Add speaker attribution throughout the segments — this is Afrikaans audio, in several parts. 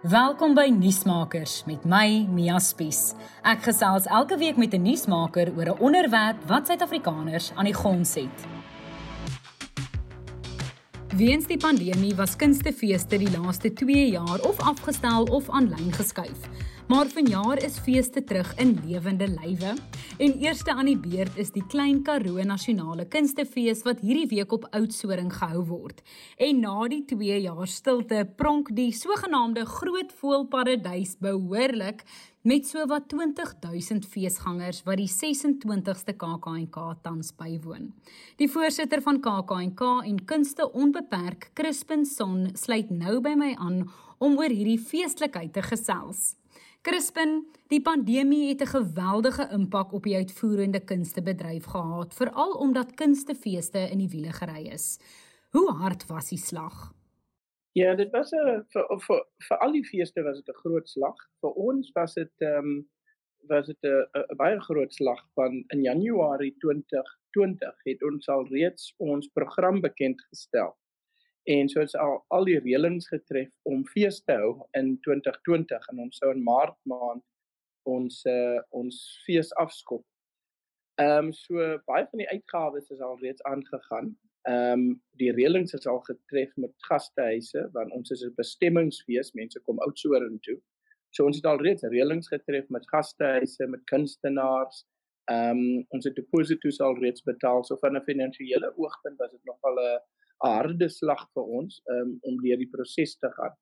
Speaker 1: Welkom by Nuusmakers met my Mia Spies. Ek gesels elke week met 'n nuusmaker oor 'n onderwerp wat Suid-Afrikaners aan die gons het. Weens die pandemie was kunstefeeste die laaste 2 jaar of afgestel of aanlyn geskuif. Maar vanjaar is feeste terug in lewende lywe. En eerste aan die beurt is die Klein Karoo Nasionale Kunstefees wat hierdie week op Oudtshoorn gehou word. En na die 2 jaar stilte pronk die sogenaamde Groot Voëlparadys behoorlik met sowat 20000 feesgangers wat die 26ste KAKNK tans bywoon. Die voorsitter van KAKNK en Kunste Onbeperk, Crispin Son, sluit nou by my aan om oor hierdie feestelikheid te gesels. Crispin, die pandemie het 'n geweldige impak op die uitvoerende kunstebedryf gehad, veral omdat kunstefeeste in die wiele gery is. Hoe hard was die slag?
Speaker 2: Ja, dit was 'n vir vir vir al die feeste was dit 'n groot slag. Vir ons was dit ehm um, was dit 'n baie groot slag van in Januarie 2020 het ons al reeds ons program bekend gestel en so het al al die reëlings getref om fees te hou in 2020 en ons sou in maart maand ons uh, ons fees afskop. Ehm um, so baie van die uitgawes is al reeds aangegaan. Ehm um, die reëlings is al getref met gastehuise want ons is 'n bestemmingsfees, mense kom oudsoor toe. So ons het al reeds reëlings getref met gastehuise, met kunstenaars. Ehm um, ons het deposito's al reeds betaal so van 'n finansiële oogpunt was dit nogal 'n harde slag vir ons um, om deur die proses te gaan.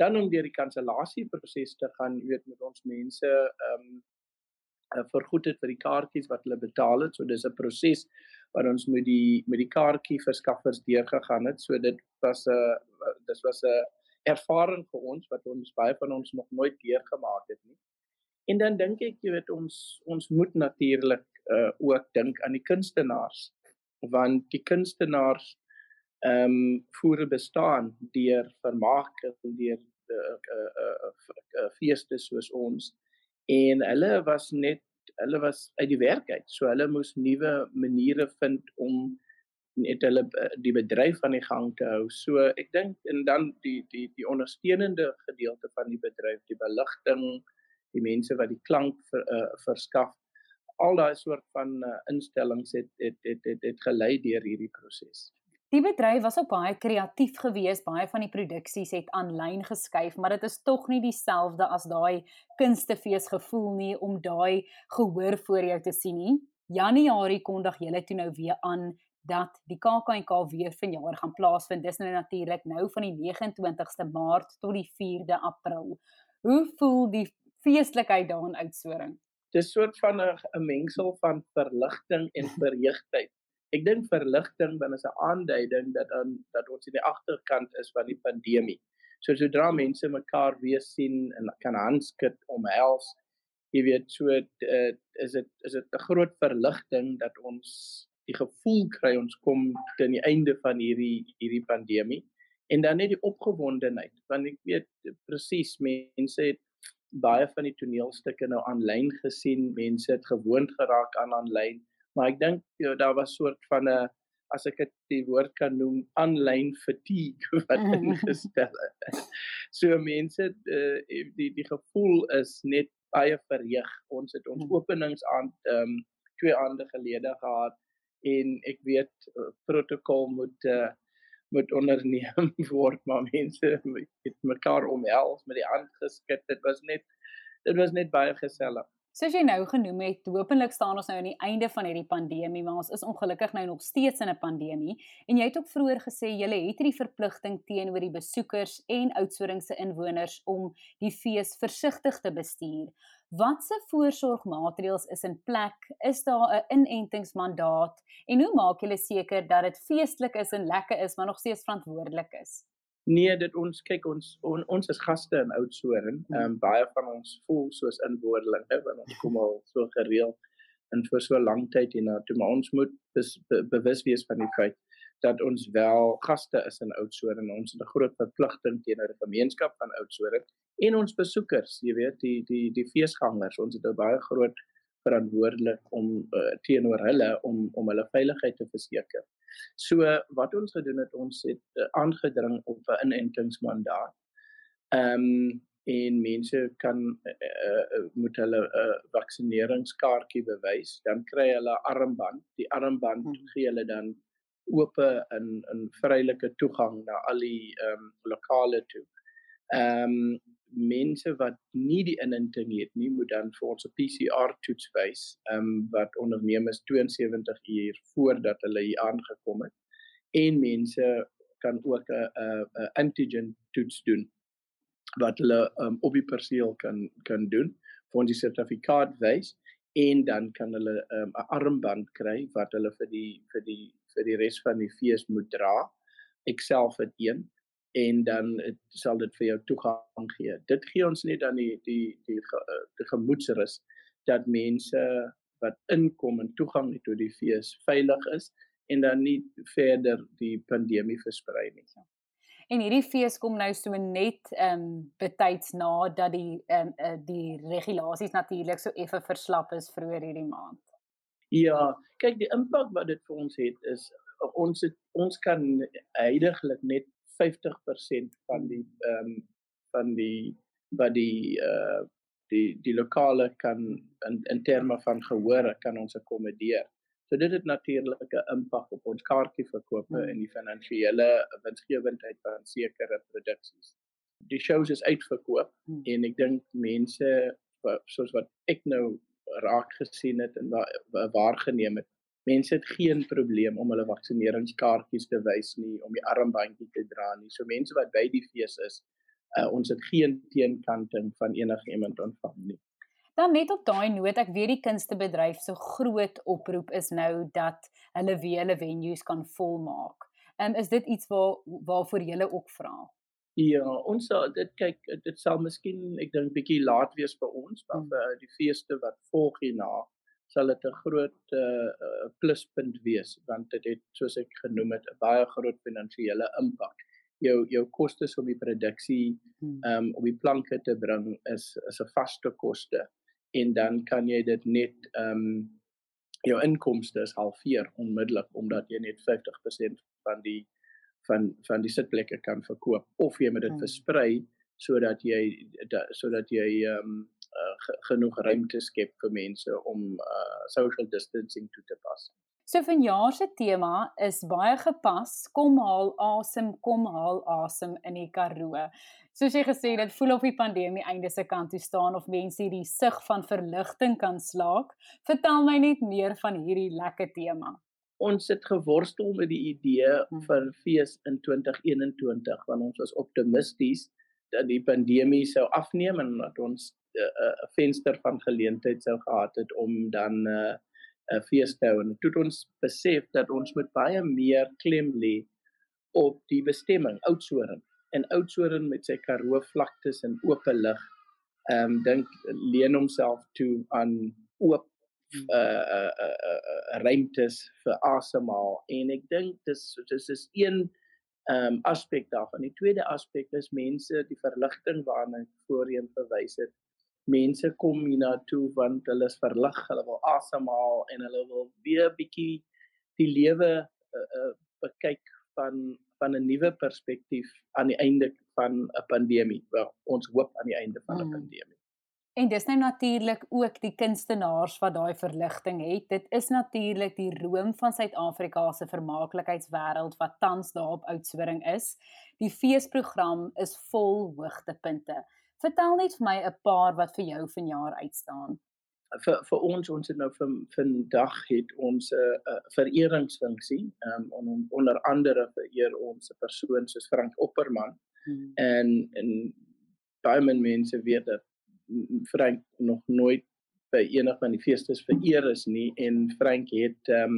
Speaker 2: Dan om deur die kansellasie proses te gaan, jy weet met ons mense ehm um, vergoed het vir die kaartjies wat hulle betaal het. So dis 'n proses wat ons met die met die kaartjie verskaffers deurgegaan het. So dit was 'n dis was 'n ervaring vir ons wat ons baie van ons nog nooit deurgemaak het nie. En dan dink ek jy weet ons ons moet natuurlik uh, ook dink aan die kunstenaars want die kunstenaars ehm um, voere bestaan deur vermaak en deur 'n uh, uh, uh, uh, feeste soos ons. En hulle was net hulle was uit die werk uit so hulle moes nuwe maniere vind om net hulle die bedryf aan die gang te hou. So ek dink en dan die die die ondersteunende gedeelte van die bedryf die beligting die mense wat die klank ver, uh, verskaf al daai soort van uh, instellings het het het het, het gelei deur hierdie proses
Speaker 1: Die bedryf was ook baie kreatief geweest. Baie van die produksies het aanlyn geskuif, maar dit is tog nie dieselfde as daai kunstefees gevoel nie om daai gehoor voor jou te sien nie. Januarie kondig julle toe nou weer aan dat die KAKNK weer vanjaar gaan plaasvind. Dis nou natuurlik nou van die 29ste Maart tot die 4de April. Hoe voel die feestelikheid daarin uitsoring?
Speaker 2: Dis soort van 'n mengsel van verligting en verheugtheid ek dink verligting dan is 'n aanduiding dat dan dat ons in die agterkant is van die pandemie. So sodra mense mekaar weer sien en kan handskud omhels, jy weet, so uh, is dit is dit 'n groot verligting dat ons die gevoel kry ons kom teen die einde van hierdie hierdie pandemie en dan net die opgewondenheid want ek weet presies mense het baie van die toneelstukke nou aanlyn gesien, mense het gewoond geraak aan aanlyn maar ek dink ja, daar was soort van 'n as ek dit die woord kan noem aanlyn fatigue wat ingestel het. So mense uh, die die gevoel is net baie verheug. Ons het ons hmm. openings aan ehm um, twee ander gelede gehad en ek weet uh, protokol moet uh, moet onderneem word maar mense het mekaar omhels met die hand geskit. Dit was net dit was net baie gesellig.
Speaker 1: Soos jy nou genoem het, hopelik staan ons nou aan die einde van hierdie pandemie, maar ons is ongelukkig nou nog steeds in 'n pandemie. En jy het ook vroeër gesê jy het hierdie verpligting teenoor die besoekers en oudtshoornse inwoners om die fees versigtig te bestuur. Watse voorsorgmaatreëls is in plek? Is daar 'n inentingsmandaat? En hoe maak julle seker dat dit feestelik is en lekker is, maar nog steeds verantwoordelik is?
Speaker 2: Nee, dit ons kyk ons on, ons is gaste in Oudtshoorn. Hmm. Ehm um, baie van ons voel soos inwoordelinge want ons kom al so gereeld en vir so lank tyd hier na toe, maar ons moet bes, be, bewus wees van die feit dat ons wel gaste is in Oudtshoorn en ons het 'n groot verpligting teenoor die gemeenskap van Oudtshoorn en ons besoekers, jy weet, die die die feesgangers. Ons het 'n baie groot verantwoordelik om uh, teenoor hulle om om hulle veiligheid te verseker. So wat ons gedoen het, ons het uh, aangedring op 'n inentingsmandaat. Ehm um, en mense kan uh, uh, moet hulle 'n uh, vaksineringskaartjie bewys, dan kry hulle 'n armband. Die armband hmm. gee hulle dan oop in in vrylike toegang na al die ehm um, lokale toe. Ehm um, mense wat nie die inenting het nie, moet dan vir ons 'n PCR toets wys, ehm um, wat onderneem is 72 uur voordat hulle hier aangekom het. En mense kan ook 'n 'n antigen toets doen wat hulle um, op die perseel kan kan doen vir ons die sertifikaat wys en dan kan hulle ehm, 'n um, armband kry wat hulle vir die vir die vir die res van die fees moet dra. Ek self het een en dan het, sal dit vir jou toegang gee. Dit gee ons net dan die die die die, die gemoedsrus dat mense wat inkom en toegang het tot die fees veilig is en dan nie verder die pandemie versprei nie. Ja.
Speaker 1: En hierdie fees kom nou so net ehm um, betyds na dat die ehm um, uh, die regulasies natuurlik so effe verslap is vroeër hierdie maand.
Speaker 2: Ja, kyk die impak wat dit vir ons het is ons het, ons kan heidaglik net 50% van die ehm um, van die wat die uh die die lokale kan in in terme van gehoor kan ons akkommodeer. So dit het natuurlik 'n impak op ons kaartjieverkope hmm. en die finansiële winsgewendheid van sekere produksies. Die shows is uitverkoop hmm. en ek dink mense soos wat ek nou raak gesien het en waar, waargeneem het, mense het geen probleem om hulle vaksineringskaartjies te wys nie, om die armbandjie te dra nie. So mense wat by die fees is, uh, ons het geen teenkanting van enigiemand ontvang nie.
Speaker 1: Dan net op daai noot, ek weet die kunstebedryf se so groot oproep is nou dat hulle weer hulle venues kan volmaak. En is dit iets waar waarvoor julle ook vra?
Speaker 2: Ja, ons sal dit kyk dit sal miskien ek dink bietjie laat wees vir ons, maar hmm. vir die feeste wat volg hierna sal dit 'n groot uh, pluspunt wees want dit het soos ek genoem het 'n baie groot finansiële impak. Jou jou kostes om die produksie um op die planke te bring is is 'n vaste koste. En dan kan jy dit net ehm um, jou inkomste is halveer onmiddellik omdat jy net 50% van die van van die sitplekke kan verkoop of jy moet dit hmm. Sodat jy sodat jy ehm um, uh, genoeg ruimte skep vir mense om uh, social distancing toe te pas.
Speaker 1: So vanjaar se tema is baie gepas, kom haal asem, kom haal asem in die Karoo. Soos jy gesê het, voel of die pandemie einde se kant toe staan of mense hierdie sug van verligting kan slaak. Vertel my net meer van hierdie lekker tema.
Speaker 2: Ons het geworstel met die idee hmm. vir fees in 2021 want ons was optimisties die pandemie sou afneem en dat ons eh, eh, 'n uh, venster van geleentheid sou gehad het om dan 'n uh, fees te hou. En toe het ons besef dat ons moet baie meer klem lê op die bestemming. Oudtshoorn. En Oudtshoorn met sy Karoo vlaktes en oop lig ehm um, dink leen homself toe aan oop uh uh uh, uh ruimtes vir asemhaal. En ek dink dis dis is een ehm um, aspek daarvan. Die tweede aspek is mense die verligting waarna ek voorheen verwys het mense kom hiernatoe want hulle is verlig, hulle wil asemhaal en hulle wil weer bietjie die lewe uh, uh, bekyk van van 'n nuwe perspektief aan die einde van 'n pandemie. Wel, ons hoop aan die einde van 'n mm. pandemie.
Speaker 1: En dis nou natuurlik ook die kunstenaars wat daai verligting het. Dit is natuurlik die roem van Suid-Afrika se vermaaklikheidswêreld wat tans daar op Oudtshoorn is. Die feesprogram is vol hoogtepunte. Vertel net vir my 'n paar wat vir jou vanjaar uitstaan.
Speaker 2: Vir vir ons ons het nou van vandag het ons 'n uh, vereringsfunksie um, on, onder andere vereer ons 'n persoon soos Frank Opperman hmm. en en baie mense weet dat Frank nog nooit by enig van die feestes vereer is nie en Frank het 'n um,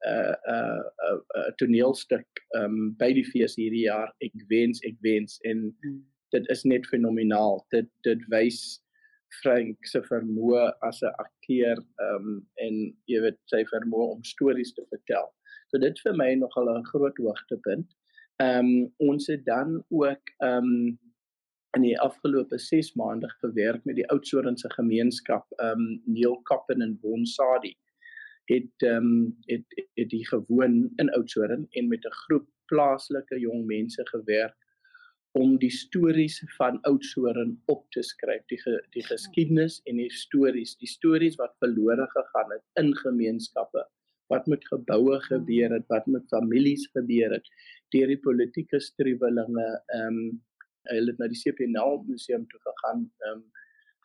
Speaker 2: 'n uh, 'n uh, uh, uh, toneelstuk um, by die fees hierdie jaar ek wens ek wens en hmm dit is net fenomenaal. Dit dit wys Frank se vermoë as 'n akteur ehm um, en jy weet sy vermoë om stories te vertel. So dit vir my nogal 'n groot hoogtepunt. Ehm um, ons het dan ook ehm um, in die afgelope 6 maande gewerk met die Oudtshoornse gemeenskap ehm um, Neil Kappen en Bonsadi het ehm um, het het die gewoon in Oudtshoorn en met 'n groep plaaslike jong mense gewerk om die stories van Oudtshoorn op te skryf, die ge, die geskiedenis en die stories, die stories wat verlore gegaan het in gemeenskappe, wat met geboue gebeur het, wat met families gebeur het deur die politieke struwelinge. Ehm um, hulle het na die CPNL museum toe gegaan. Ehm um,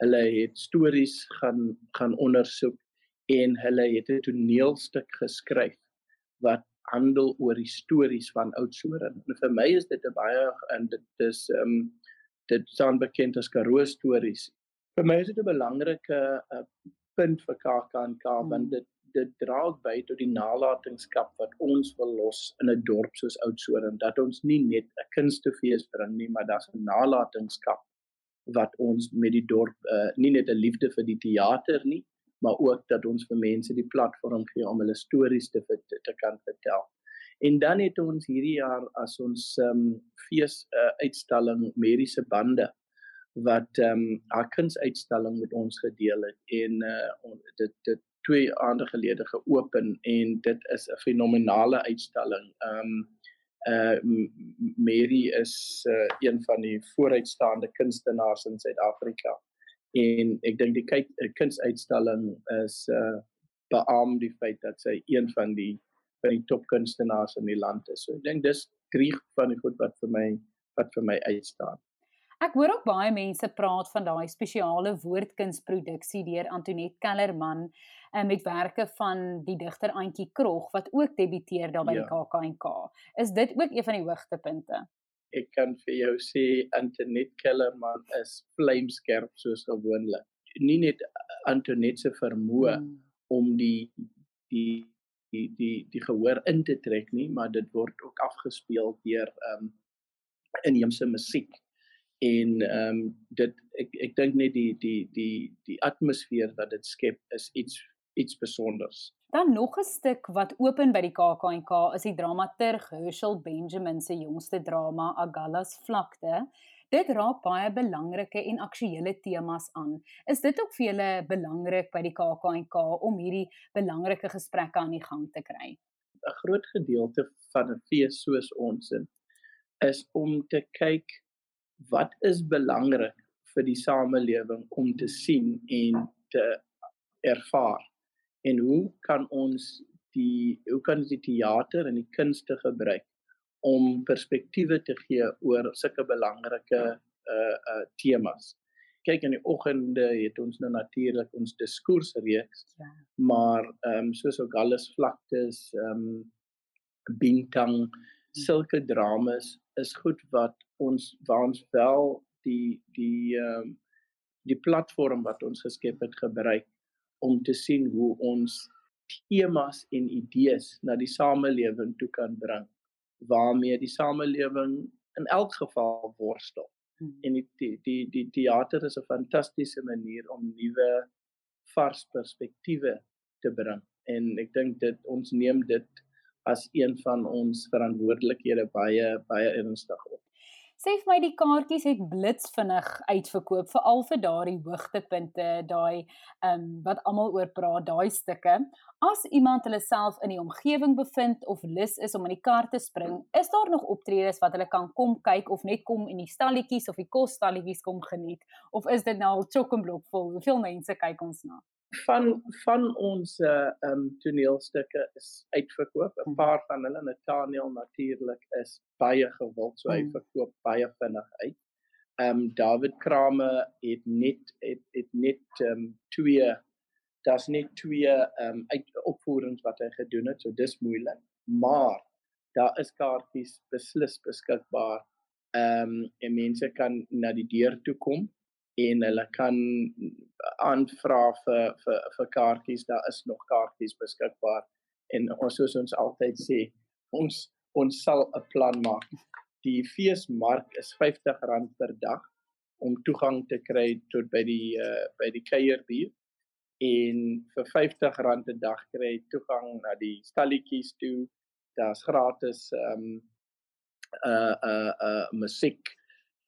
Speaker 2: hulle het stories gaan gaan ondersoek en hulle het 'n toneelstuk geskryf wat handel oor die stories van Oudtshoorn. En vir my is dit 'n baie en dit is ehm um, dit staan bekend as Karoo stories. Vir my is dit 'n belangrike uh, punt vir KAKNK hmm. want dit dit dra by tot die nalatenskap wat ons wil los in 'n dorp soos Oudtshoorn dat ons nie net 'n kunstefees bring nie, maar daar's 'n nalatenskap wat ons met die dorp uh, nie net 'n liefde vir die teater nie, maar ook dat ons vir mense die platform gee om hulle stories te te, te kan vertel. En dan het ons hierdie jaar as ons um, fees uh, uitstalling mediese bande wat ehm um, haar kunsuitstalling met ons gedeel het en uh, dit dit twee aande gelede geopen en dit is 'n fenominale uitstalling. Ehm um, uh Mary is uh, een van die vooruitstaande kunstenaars in Suid-Afrika en ek dink die kyk kunsuitstalling is uh beam die feit dat sy een van die van die top kunstenaars in die land is. So ek dink dis drie van die goed wat vir my wat vir my uitstaan.
Speaker 1: Ek hoor ook baie mense praat van daai spesiale woordkunsproduksie deur Antoinette Kellerman uh, met werke van die digter Antjie Krog wat ook debuteer daar by ja. die KAKNK. Is dit ook een van die hoogtepunte?
Speaker 2: ek kan vir jou sê Antoinette Kellerman is vlamskerp soos gewoonlik. Nie net Antoinette se vermoë mm. om die die die die die gehoor in te trek nie, maar dit word ook afgespeel deur ehm um, inheemse musiek. En ehm um, dit ek ek dink net die die die die atmosfeer wat dit skep is iets iets spesiaals.
Speaker 1: Dan nog 'n stuk wat open by die KAKNK is die dramaturg Herschel Benjamin se jongste drama Agalas Vlakte. Dit raak baie belangrike en aktuelle temas aan. Is dit ook vir julle belangrik by die KAKNK om hierdie belangrike gesprekke aan die gang te kry?
Speaker 2: 'n Groot gedeelte van 'n fees soos ons in is om te kyk wat is belangrik vir die samelewing om te sien en te ervaar en hoe kan ons die hoe kan ons die teater en die kunste gebruik om perspektiewe te gee oor sulke belangrike uh uh temas. Kyk in die oggende het ons nou natuurlik ons diskoersreeks. Ja. Maar ehm um, soos ook alles vlaktes ehm um, bintang sulke dramas is goed wat ons waar ons wel die die ehm um, die platform wat ons geskep het gebruik om te sien hoe ons temas en idees na die samelewing toe kan bring waarmee die samelewing in elk geval worstel. Hmm. En die die die, die teater is 'n fantastiese manier om nuwe vars perspektiewe te bring. En ek dink dit ons neem dit as een van ons verantwoordelikhede baie baie ernstig op.
Speaker 1: Sê vir my die kaartjies het blitsvinnig uitverkoop veral vir daardie hoogtepunte, daai ehm um, wat almal oor praat, daai stukke. As iemand hulle self in die omgewing bevind of lus is om in die kar te spring, is daar nog optredes wat hulle kan kom kyk of net kom in die stalletjies of die kosstalletjies kom geniet of is dit nou al chock-en-block vol? Hoeveel mense kyk ons na?
Speaker 2: Van van ons uh um toneelstukke is uitverkoop. 'n hmm. Paar van hulle Nathaniel natuurlik is baie gewild, so hy hmm. verkoop baie vinnig uit. Um David Kramer het net het, het net um twee daar's net twee um uit opvoerings wat hy gedoen het, so dis moeilik. Maar daar is kaartjies beslis beskikbaar. Um en mense kan na die deur toe kom en hulle kan aanvra vir vir vir kaartjies daar is nog kaartjies beskikbaar. En ons soos ons altyd sê ons ons sal 'n plan maak. Die feesmark is R50 per dag om toegang te kry tot by die uh, by die kuierbier en vir R50 'n dag kry jy toegang na die stalletjies toe. Daar's gratis ehm um, uh uh uh musiek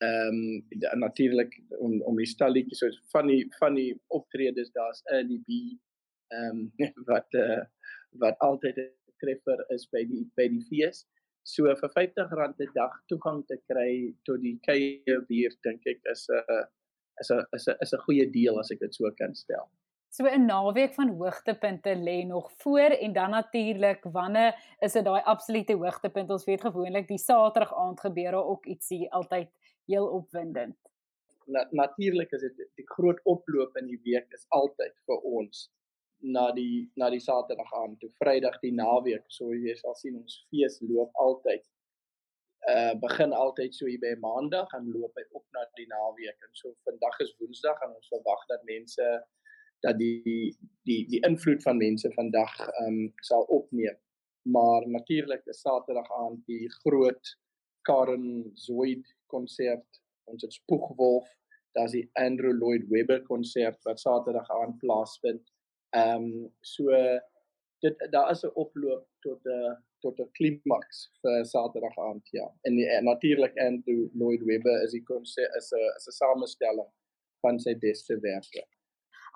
Speaker 2: ehm um, natuurlik om om die stalletjies so van die van die optredes daar's early B ehm um, wat uh, wat altyd 'n treffer is by die by die fees. So vir R50 'n dag toegang te kry tot die kuierbuurt dink ek is 'n is 'n is 'n is 'n goeie deel as ek dit so kan stel.
Speaker 1: So 'n naweek van hoogtepunte lê nog voor en dan natuurlik wanneer is dit daai absolute hoogtepunt? Ons weet gewoonlik die Saterdag aand gebeur daar ook ietsie altyd heel opwindend.
Speaker 2: Na, natuurlik is dit die groot oploop in die week is altyd vir ons na die na die Saterdag aand toe Vrydag die naweek. So jy sal sien ons fees loop altyd uh begin altyd so hier by Maandag en loop hy op na die naweek. En so vandag is Woensdag en ons verwag dat mense dat die die die invloed van mense vandag ehm um, sal opneem. Maar natuurlik is Saterdag aand die groot Karen Zoid konsert, ons het Spoegwolf, daar's die Andrew Lloyd Webber konsert wat Saterdag aand plaasvind. Ehm um, so dit daar is 'n oploop tot 'n tot 'n klimaks vir Saterdag aand ja. En, en natuurlik Andrew Lloyd Webber is die konsert is 'n is 'n samestelling van sy beste werke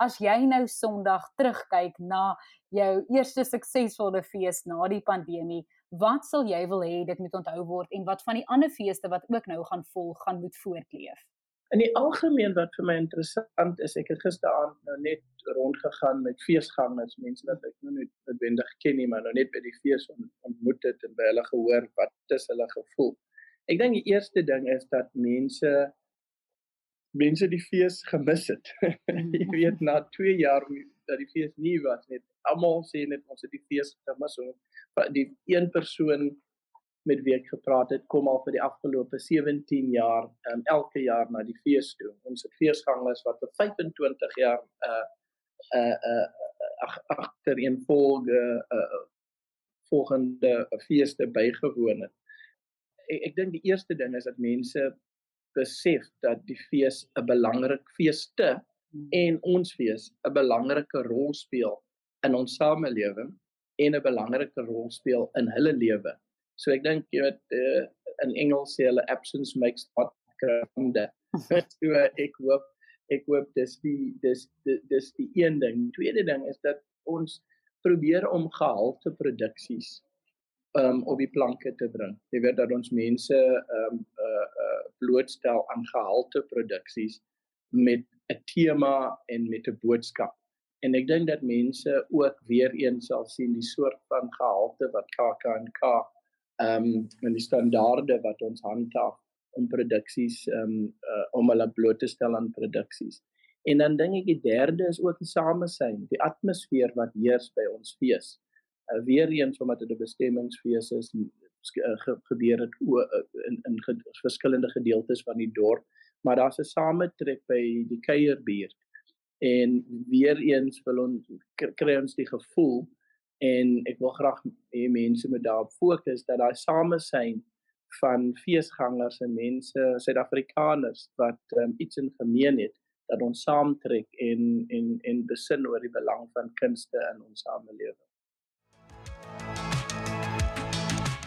Speaker 1: as jy nou Sondag terugkyk na jou eerste suksesvolle fees na die pandemie, wat sal jy wil hê dit moet onthou word en wat van die ander feeste wat ook nou gaan volg gaan moet voortleef?
Speaker 2: In die algemeen wat vir my interessant is, ek het gisteraand nou net rondgegaan met feesgangers, mense wat ek nou net noodwendig ken nie, maar nou net by die fees ontmoet het en by hulle gehoor wat is hulle gevoel. Ek dink die eerste ding is dat mense mense die fees gemis het. jy weet na 2 jaar dat die fees nie was net almal sê net ons het die fees gemis. So die een persoon met wie ek gepraat het kom al vir die afgelope 17 jaar um, elke jaar na die fees toe. Ons het feesgangers wat vir 25 jaar uh uh uh agter een volge uh volgende feeste bygewoon het. Ek, ek dink die eerste ding is dat mense besef dat die fees 'n belangrik feeste. En ons fees 'n belangrike rol speel in ons samelewing en 'n belangrike rol speel in hulle lewe. So ek dink jy weet uh, in Engels sê hulle absence makes not grande. so ek hoop ek hoop dis die dis dis die een ding. Die tweede ding is dat ons probeer om gehalte produksies um op die planke te bring. Jy weet dat ons mense um uh uh blootstel aan gehalte produksies met 'n tema en met 'n boodskap. En ek dink dat mense ook weer eens sal sien die soort van gehalte wat KAK&K um en die standaarde wat ons handhaaf om produksies um uh, om hulle bloot te stel aan produksies. En dan dink ek die derde is ook die samesyn, die atmosfeer wat heers by ons fees uh, weer eens omdat dit 'n bestemmingsfees is uh, ge gebeur dit uh, in in ge verskillende gedeeltes van die dorp maar daar's 'n sametrek by die kuierbuurt en weer eens wil ons kry ons die gevoel en ek wil graag hê mense moet daarop fokus dat daai samesyn van feesgangers en mense Suid-Afrikaners wat um, iets in gemeen het dat ons saamtrek en en en besin oor die belang van kunste in ons samelewing.